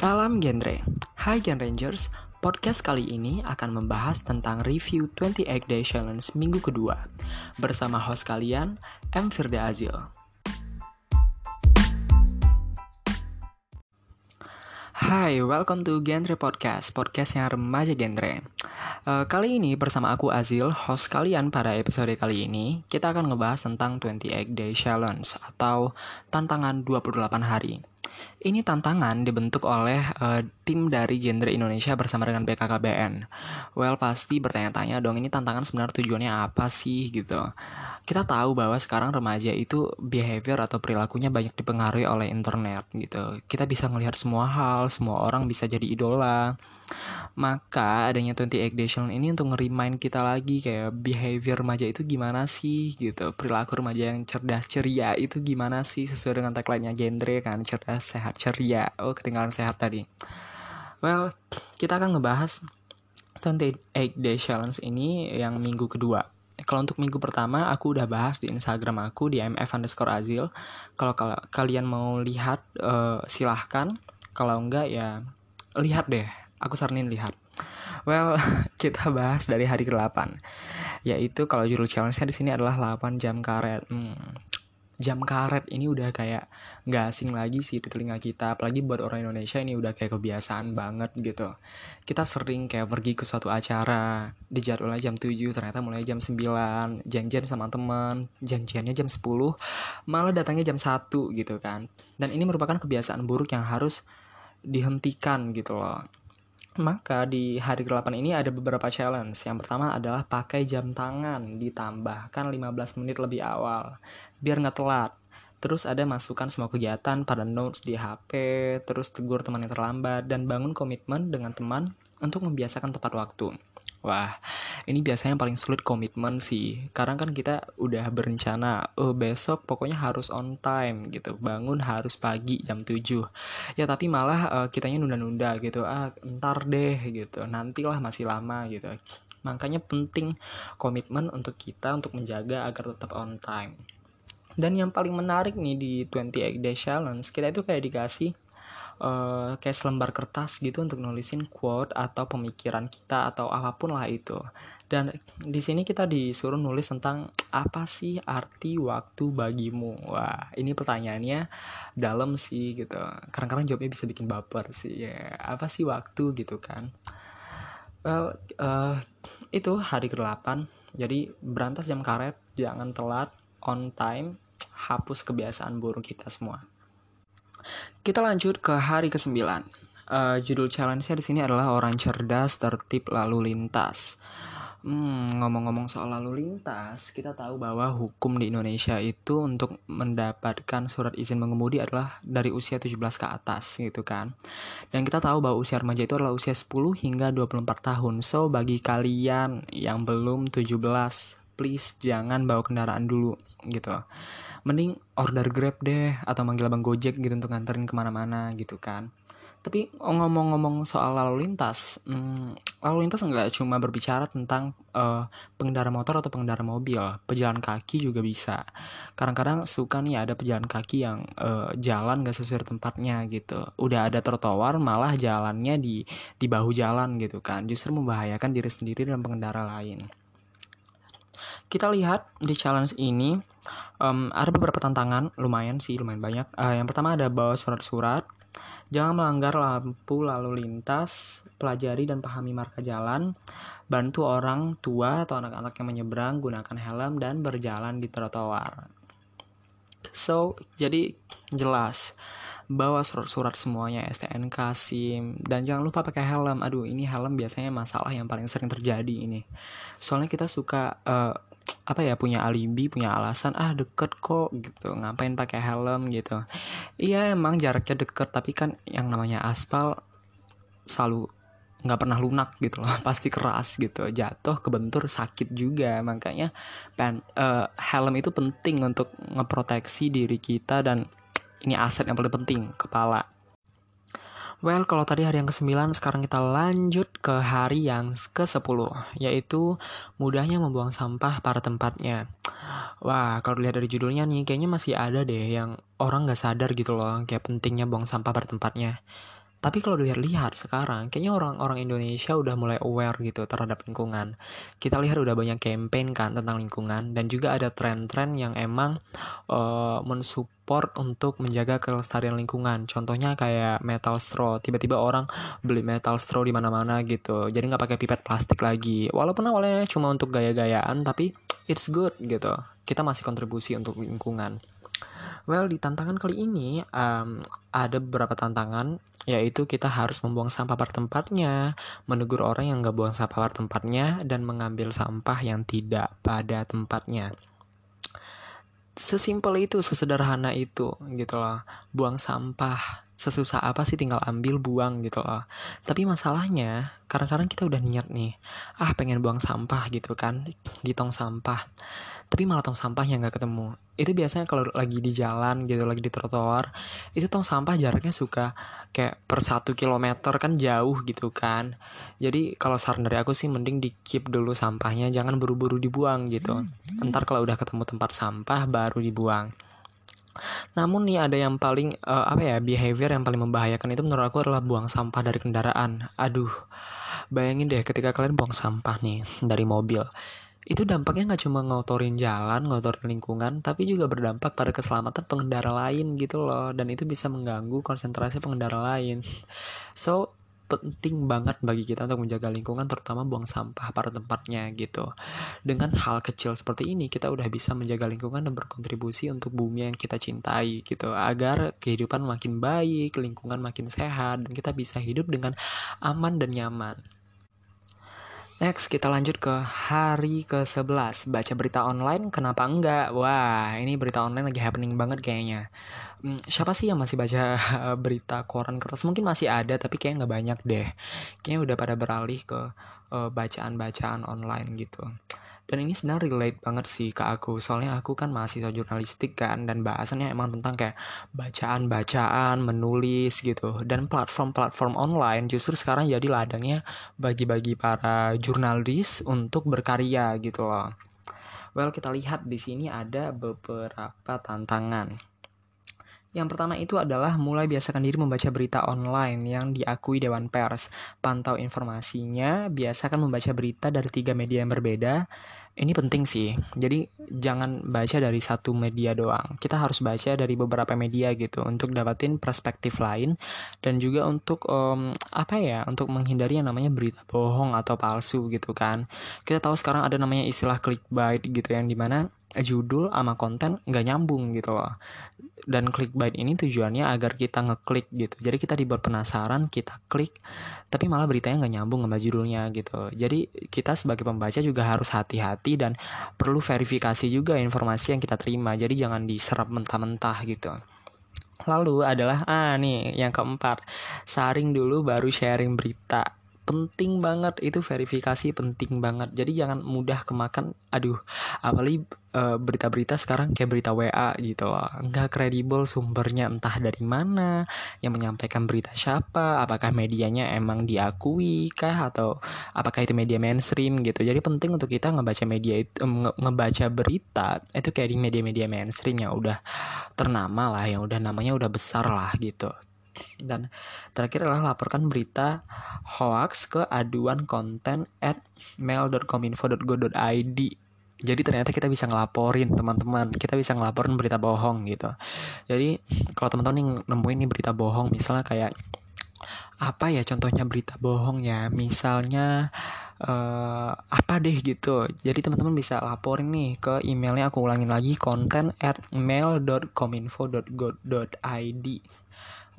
Salam genre. Hai Gen Rangers, podcast kali ini akan membahas tentang review 28 Day Challenge minggu kedua bersama host kalian, M. Firda Azil. Hai, welcome to Genre Podcast, podcast yang remaja genre. Uh, kali ini bersama aku Azil, host kalian pada episode kali ini, kita akan ngebahas tentang 28 Day Challenge atau tantangan 28 hari. Ini tantangan dibentuk oleh uh, tim dari genre Indonesia bersama dengan BKKBN. Well, pasti bertanya-tanya dong, ini tantangan sebenarnya tujuannya apa sih gitu. Kita tahu bahwa sekarang remaja itu behavior atau perilakunya banyak dipengaruhi oleh internet gitu. Kita bisa melihat semua hal, semua orang bisa jadi idola. Maka adanya 28 Day Challenge ini untuk ngerimain kita lagi kayak behavior remaja itu gimana sih gitu. Perilaku remaja yang cerdas ceria itu gimana sih sesuai dengan tagline-nya genre kan, cerdas sehat ceria. Oh, ketinggalan sehat tadi. Well, kita akan ngebahas 28 Day Challenge ini yang minggu kedua. Kalau untuk minggu pertama aku udah bahas di Instagram aku di mf underscore azil. Kalau kalian mau lihat uh, silahkan. Kalau enggak ya lihat deh aku saranin lihat. Well, kita bahas dari hari ke-8. Yaitu kalau judul challenge-nya di sini adalah 8 jam karet. Hmm, jam karet ini udah kayak nggak asing lagi sih di telinga kita apalagi buat orang Indonesia ini udah kayak kebiasaan banget gitu kita sering kayak pergi ke suatu acara di jadwalnya jam 7 ternyata mulai jam 9 janjian sama teman janjiannya jam 10 malah datangnya jam 1 gitu kan dan ini merupakan kebiasaan buruk yang harus dihentikan gitu loh maka di hari ke-8 ini ada beberapa challenge. Yang pertama adalah pakai jam tangan ditambahkan 15 menit lebih awal biar nggak telat. Terus ada masukkan semua kegiatan pada notes di HP, terus tegur teman yang terlambat, dan bangun komitmen dengan teman untuk membiasakan tepat waktu. Wah, ini biasanya yang paling sulit komitmen sih. Karena kan kita udah berencana, oh besok pokoknya harus on time gitu. Bangun harus pagi jam 7. Ya tapi malah uh, kitanya nunda-nunda gitu. Ah, ntar deh gitu. Nantilah masih lama gitu. Makanya penting komitmen untuk kita untuk menjaga agar tetap on time. Dan yang paling menarik nih di 28 Day Challenge, kita itu kayak dikasih uh, kayak selembar kertas gitu untuk nulisin quote atau pemikiran kita atau apa pun lah itu. Dan di sini kita disuruh nulis tentang apa sih arti waktu bagimu. Wah, ini pertanyaannya dalam sih gitu. Kadang-kadang jawabnya bisa bikin baper sih. Ya, apa sih waktu gitu kan? Well, uh, itu hari ke-8. Jadi berantas jam karet, jangan telat, on time, hapus kebiasaan buruk kita semua. Kita lanjut ke hari ke-9. Uh, judul challenge-nya di sini adalah orang cerdas tertib lalu lintas. Hmm, ngomong-ngomong soal lalu lintas, kita tahu bahwa hukum di Indonesia itu untuk mendapatkan surat izin mengemudi adalah dari usia 17 ke atas gitu kan. Dan kita tahu bahwa usia remaja itu adalah usia 10 hingga 24 tahun. So, bagi kalian yang belum 17, please jangan bawa kendaraan dulu gitu. Mending order grab deh atau manggil abang gojek gitu untuk nganterin ke mana-mana gitu kan. Tapi ngomong-ngomong soal lalu lintas hmm, lalu lintas nggak cuma berbicara tentang uh, pengendara motor atau pengendara mobil pejalan kaki juga bisa. Kadang-kadang suka nih ada pejalan kaki yang uh, jalan gak sesuai tempatnya gitu. Udah ada trotoar malah jalannya di di bahu jalan gitu kan. Justru membahayakan diri sendiri dan pengendara lain kita lihat di challenge ini um, ada beberapa tantangan. Lumayan sih lumayan banyak. Uh, yang pertama ada bawa surat-surat. Jangan melanggar lampu lalu lintas pelajari dan pahami marka jalan. Bantu orang tua atau anak-anak yang menyeberang gunakan helm dan berjalan di trotoar. So jadi jelas bawa surat-surat semuanya STNK, SIM dan jangan lupa pakai helm. Aduh, ini helm biasanya masalah yang paling sering terjadi ini. Soalnya kita suka uh, apa ya punya alibi punya alasan ah deket kok gitu. Ngapain pakai helm gitu. Iya emang jaraknya deket tapi kan yang namanya aspal selalu nggak pernah lunak gitu loh. Pasti keras gitu. Jatuh kebentur sakit juga. Makanya pen uh, helm itu penting untuk ngeproteksi diri kita dan ini aset yang paling penting kepala Well, kalau tadi hari yang ke-9, sekarang kita lanjut ke hari yang ke-10, yaitu mudahnya membuang sampah pada tempatnya. Wah, kalau dilihat dari judulnya nih, kayaknya masih ada deh yang orang nggak sadar gitu loh, kayak pentingnya buang sampah pada tempatnya. Tapi kalau dilihat-lihat sekarang, kayaknya orang-orang Indonesia udah mulai aware gitu terhadap lingkungan. Kita lihat udah banyak campaign kan tentang lingkungan dan juga ada tren-tren yang emang uh, mensupport untuk menjaga kelestarian lingkungan. Contohnya kayak metal straw. Tiba-tiba orang beli metal straw di mana-mana gitu. Jadi nggak pakai pipet plastik lagi. Walaupun awalnya cuma untuk gaya-gayaan, tapi it's good gitu. Kita masih kontribusi untuk lingkungan. Well, di tantangan kali ini um, ada beberapa tantangan, yaitu kita harus membuang sampah pada tempatnya, menegur orang yang nggak buang sampah pada tempatnya, dan mengambil sampah yang tidak pada tempatnya. Sesimpel itu, sesederhana itu, gitu loh. Buang sampah sesusah apa sih tinggal ambil buang gitu loh. Tapi masalahnya kadang-kadang kita udah niat nih, ah pengen buang sampah gitu kan di tong sampah. Tapi malah tong sampahnya nggak ketemu. Itu biasanya kalau lagi di jalan gitu lagi di trotoar itu tong sampah jaraknya suka kayak per satu kilometer kan jauh gitu kan. Jadi kalau saran dari aku sih mending di keep dulu sampahnya jangan buru-buru dibuang gitu. Ntar kalau udah ketemu tempat sampah baru dibuang namun nih ada yang paling uh, apa ya behavior yang paling membahayakan itu menurut aku adalah buang sampah dari kendaraan aduh bayangin deh ketika kalian buang sampah nih dari mobil itu dampaknya nggak cuma ngotorin jalan, ngotorin lingkungan, tapi juga berdampak pada keselamatan pengendara lain gitu loh. Dan itu bisa mengganggu konsentrasi pengendara lain. So, penting banget bagi kita untuk menjaga lingkungan terutama buang sampah pada tempatnya gitu. Dengan hal kecil seperti ini kita udah bisa menjaga lingkungan dan berkontribusi untuk bumi yang kita cintai gitu agar kehidupan makin baik, lingkungan makin sehat dan kita bisa hidup dengan aman dan nyaman. Next, kita lanjut ke hari ke-11. Baca berita online, kenapa enggak? Wah, ini berita online lagi happening banget kayaknya. Hmm, siapa sih yang masih baca berita koran kertas? Mungkin masih ada, tapi kayaknya nggak banyak deh. Kayaknya udah pada beralih ke uh, bacaan-bacaan online gitu dan ini sebenarnya relate banget sih ke aku. Soalnya aku kan mahasiswa jurnalistik kan dan bahasannya emang tentang kayak bacaan-bacaan menulis gitu. Dan platform-platform online justru sekarang jadi ladangnya bagi-bagi para jurnalis untuk berkarya gitu loh. Well kita lihat di sini ada beberapa tantangan yang pertama itu adalah mulai biasakan diri membaca berita online yang diakui Dewan Pers. Pantau informasinya, biasakan membaca berita dari tiga media yang berbeda. Ini penting sih, jadi jangan baca dari satu media doang. Kita harus baca dari beberapa media gitu untuk dapatin perspektif lain dan juga untuk um, apa ya, untuk menghindari yang namanya berita bohong atau palsu gitu kan. Kita tahu sekarang ada namanya istilah clickbait gitu yang di mana judul sama konten nggak nyambung gitu loh. Dan clickbait ini tujuannya agar kita ngeklik gitu. Jadi kita dibuat penasaran kita klik tapi malah beritanya nggak nyambung sama judulnya gitu. Jadi kita sebagai pembaca juga harus hati-hati dan perlu verifikasi juga informasi yang kita terima. Jadi jangan diserap mentah-mentah gitu. Lalu adalah ah nih yang keempat, saring dulu baru sharing berita penting banget. Itu verifikasi penting banget. Jadi jangan mudah kemakan aduh apalagi eh, berita-berita sekarang kayak berita WA gitu loh. Nggak kredibel sumbernya entah dari mana yang menyampaikan berita siapa apakah medianya emang diakui kah atau apakah itu media mainstream gitu. Jadi penting untuk kita ngebaca media itu nge ngebaca berita itu kayak di media-media mainstream yang udah ternama lah yang udah namanya udah besar lah gitu dan terakhir adalah laporkan berita hoax ke aduan konten at mail.kominfo.go.id jadi ternyata kita bisa ngelaporin teman-teman. Kita bisa ngelaporin berita bohong gitu. Jadi kalau teman-teman yang nemuin nih berita bohong misalnya kayak apa ya contohnya berita bohong ya misalnya uh, apa deh gitu. Jadi teman-teman bisa laporin nih ke emailnya aku ulangin lagi konten at mail.kominfo.go.id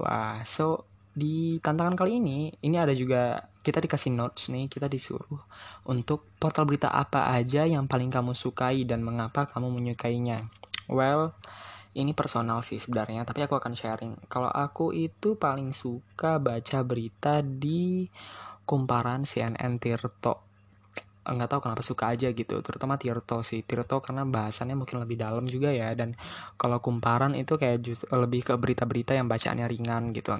Wah, so di tantangan kali ini, ini ada juga kita dikasih notes nih, kita disuruh untuk portal berita apa aja yang paling kamu sukai dan mengapa kamu menyukainya. Well, ini personal sih sebenarnya, tapi aku akan sharing. Kalau aku itu paling suka baca berita di kumparan CNN Tirto nggak tahu kenapa suka aja gitu terutama Tirto sih. Tirto karena bahasannya mungkin lebih dalam juga ya dan kalau kumparan itu kayak just, lebih ke berita-berita yang bacaannya ringan gitu.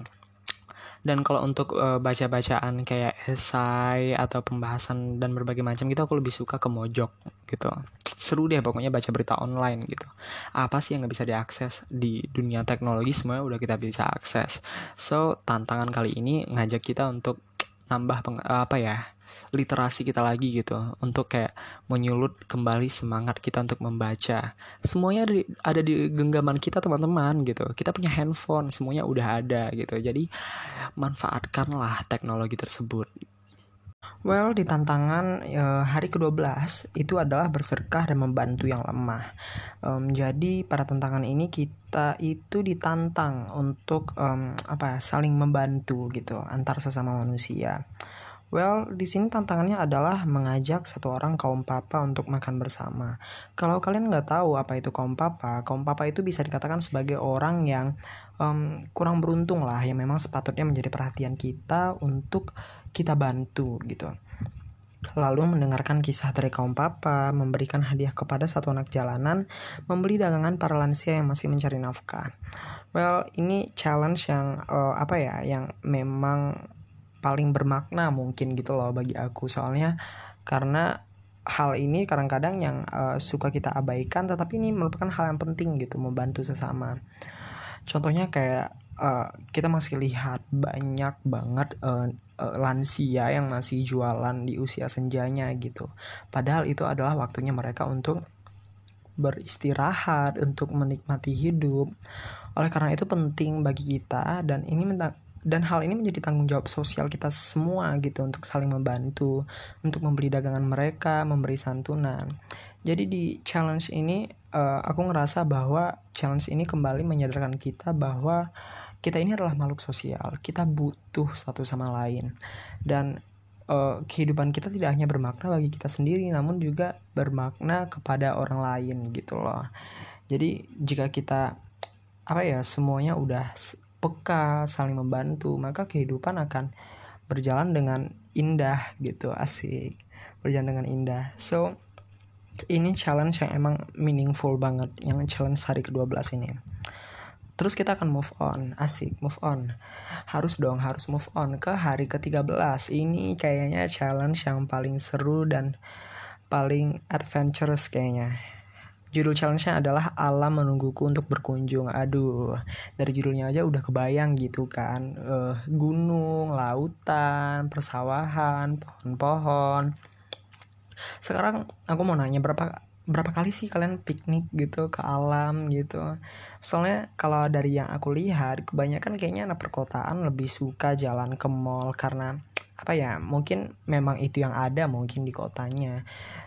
Dan kalau untuk uh, baca-bacaan kayak esai atau pembahasan dan berbagai macam gitu aku lebih suka ke mojok gitu. Seru deh pokoknya baca berita online gitu. Apa sih yang nggak bisa diakses di dunia teknologi semuanya udah kita bisa akses. So tantangan kali ini ngajak kita untuk nambah peng, apa ya literasi kita lagi gitu untuk kayak menyulut kembali semangat kita untuk membaca. Semuanya ada di, ada di genggaman kita teman-teman gitu. Kita punya handphone semuanya udah ada gitu. Jadi manfaatkanlah teknologi tersebut Well, di tantangan uh, hari ke-12 itu adalah berserkah dan membantu yang lemah. Um, jadi pada tantangan ini kita itu ditantang untuk um, apa saling membantu gitu antar sesama manusia. Well, di sini tantangannya adalah mengajak satu orang kaum papa untuk makan bersama. Kalau kalian nggak tahu apa itu kaum papa, kaum papa itu bisa dikatakan sebagai orang yang um, kurang beruntung lah, yang memang sepatutnya menjadi perhatian kita untuk kita bantu gitu. Lalu mendengarkan kisah dari kaum papa, memberikan hadiah kepada satu anak jalanan, membeli dagangan para lansia yang masih mencari nafkah. Well, ini challenge yang uh, apa ya, yang memang paling bermakna mungkin gitu loh bagi aku. Soalnya karena hal ini kadang-kadang yang uh, suka kita abaikan tetapi ini merupakan hal yang penting gitu membantu sesama. Contohnya kayak uh, kita masih lihat banyak banget uh, uh, lansia yang masih jualan di usia senjanya gitu. Padahal itu adalah waktunya mereka untuk beristirahat untuk menikmati hidup. Oleh karena itu penting bagi kita dan ini dan hal ini menjadi tanggung jawab sosial kita semua gitu untuk saling membantu untuk membeli dagangan mereka memberi santunan. Jadi di challenge ini uh, aku ngerasa bahwa challenge ini kembali menyadarkan kita bahwa kita ini adalah makhluk sosial. Kita butuh satu sama lain. Dan uh, kehidupan kita tidak hanya bermakna bagi kita sendiri namun juga bermakna kepada orang lain gitu loh. Jadi jika kita apa ya semuanya udah peka, saling membantu, maka kehidupan akan berjalan dengan indah gitu, asik. Berjalan dengan indah. So, ini challenge yang emang meaningful banget, yang challenge hari ke-12 ini. Terus kita akan move on, asik, move on. Harus dong, harus move on ke hari ke-13. Ini kayaknya challenge yang paling seru dan paling adventurous kayaknya Judul challenge-nya adalah Alam Menungguku untuk Berkunjung. Aduh, dari judulnya aja udah kebayang gitu kan. Uh, gunung, lautan, persawahan, pohon-pohon. Sekarang aku mau nanya berapa berapa kali sih kalian piknik gitu ke alam gitu soalnya kalau dari yang aku lihat kebanyakan kayaknya anak perkotaan lebih suka jalan ke mall karena apa ya mungkin memang itu yang ada mungkin di kotanya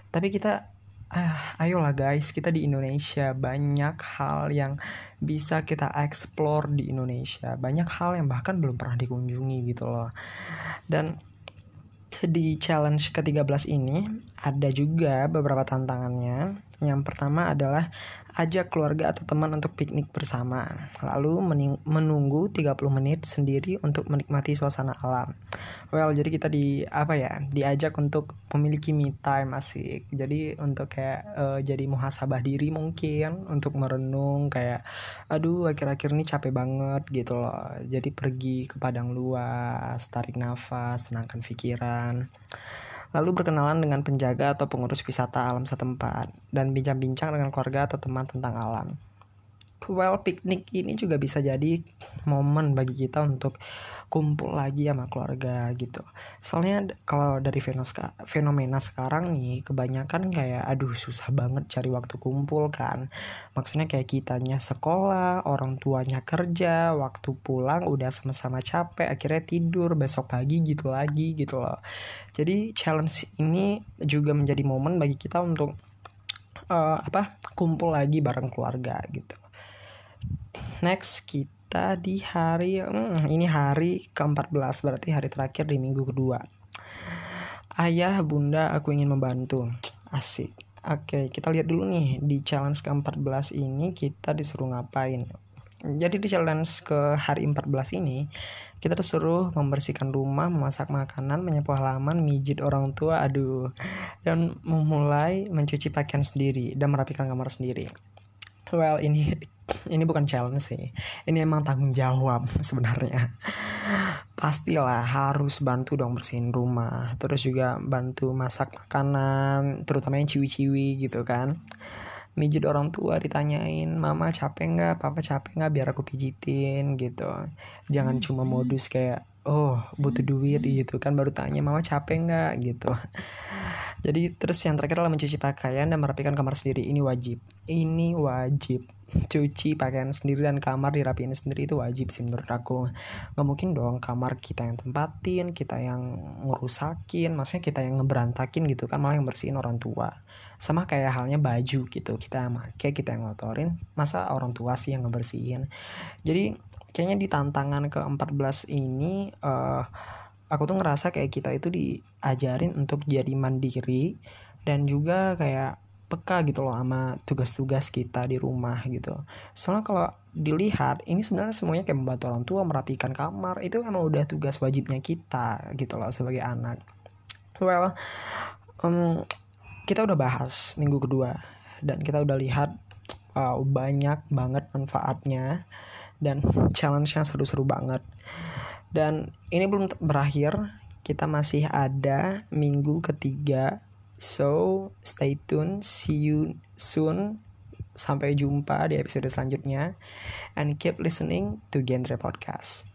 tapi kita ah, ayolah guys kita di Indonesia banyak hal yang bisa kita explore di Indonesia banyak hal yang bahkan belum pernah dikunjungi gitu loh dan di challenge ke-13 ini ada juga beberapa tantangannya. Yang pertama adalah ajak keluarga atau teman untuk piknik bersama. Lalu menunggu 30 menit sendiri untuk menikmati suasana alam. Well, jadi kita di apa ya? Diajak untuk memiliki me time asik. Jadi untuk kayak uh, jadi muhasabah diri mungkin untuk merenung kayak aduh akhir-akhir ini capek banget gitu loh. Jadi pergi ke padang luas, tarik nafas, tenangkan pikiran lalu berkenalan dengan penjaga atau pengurus wisata alam setempat, dan bincang-bincang dengan keluarga atau teman tentang alam well piknik ini juga bisa jadi momen bagi kita untuk kumpul lagi sama keluarga gitu. Soalnya kalau dari fenomena sekarang nih kebanyakan kayak aduh susah banget cari waktu kumpul kan. Maksudnya kayak kitanya sekolah orang tuanya kerja waktu pulang udah sama-sama capek akhirnya tidur besok pagi gitu lagi gitu loh. Jadi challenge ini juga menjadi momen bagi kita untuk uh, apa kumpul lagi bareng keluarga gitu next kita di hari hmm, ini hari ke-14 berarti hari terakhir di minggu kedua ayah bunda aku ingin membantu asik Oke, kita lihat dulu nih di challenge ke-14 ini kita disuruh ngapain. Jadi di challenge ke hari 14 ini kita disuruh membersihkan rumah, memasak makanan, menyapu halaman, mijit orang tua, aduh, dan memulai mencuci pakaian sendiri dan merapikan kamar sendiri. Well, ini ini bukan challenge sih. Ini emang tanggung jawab sebenarnya. pastilah harus bantu dong bersihin rumah. Terus juga bantu masak makanan terutama yang ciwi-ciwi gitu kan. Mijit orang tua ditanyain mama capek nggak? Papa capek nggak? Biar aku pijitin gitu. Jangan cuma modus kayak oh butuh duit gitu kan baru tanya mama capek nggak gitu jadi terus yang terakhir adalah mencuci pakaian dan merapikan kamar sendiri. Ini wajib. Ini wajib. Cuci pakaian sendiri dan kamar dirapiin sendiri itu wajib sih menurut aku. Gak mungkin dong kamar kita yang tempatin, kita yang ngerusakin, maksudnya kita yang ngeberantakin gitu kan, malah yang bersihin orang tua. Sama kayak halnya baju gitu, kita yang make, kita yang ngotorin, masa orang tua sih yang ngebersihin. Jadi kayaknya di tantangan ke-14 ini uh, aku tuh ngerasa kayak kita itu diajarin untuk jadi mandiri dan juga kayak peka gitu loh sama tugas-tugas kita di rumah gitu. Soalnya kalau dilihat ini sebenarnya semuanya kayak membantu orang tua merapikan kamar itu emang udah tugas wajibnya kita gitu loh sebagai anak. Well, um, kita udah bahas minggu kedua dan kita udah lihat uh, banyak banget manfaatnya dan challenge-nya seru-seru banget. Dan ini belum berakhir, kita masih ada minggu ketiga. So, stay tune, see you soon. Sampai jumpa di episode selanjutnya. And keep listening to Genre Podcast.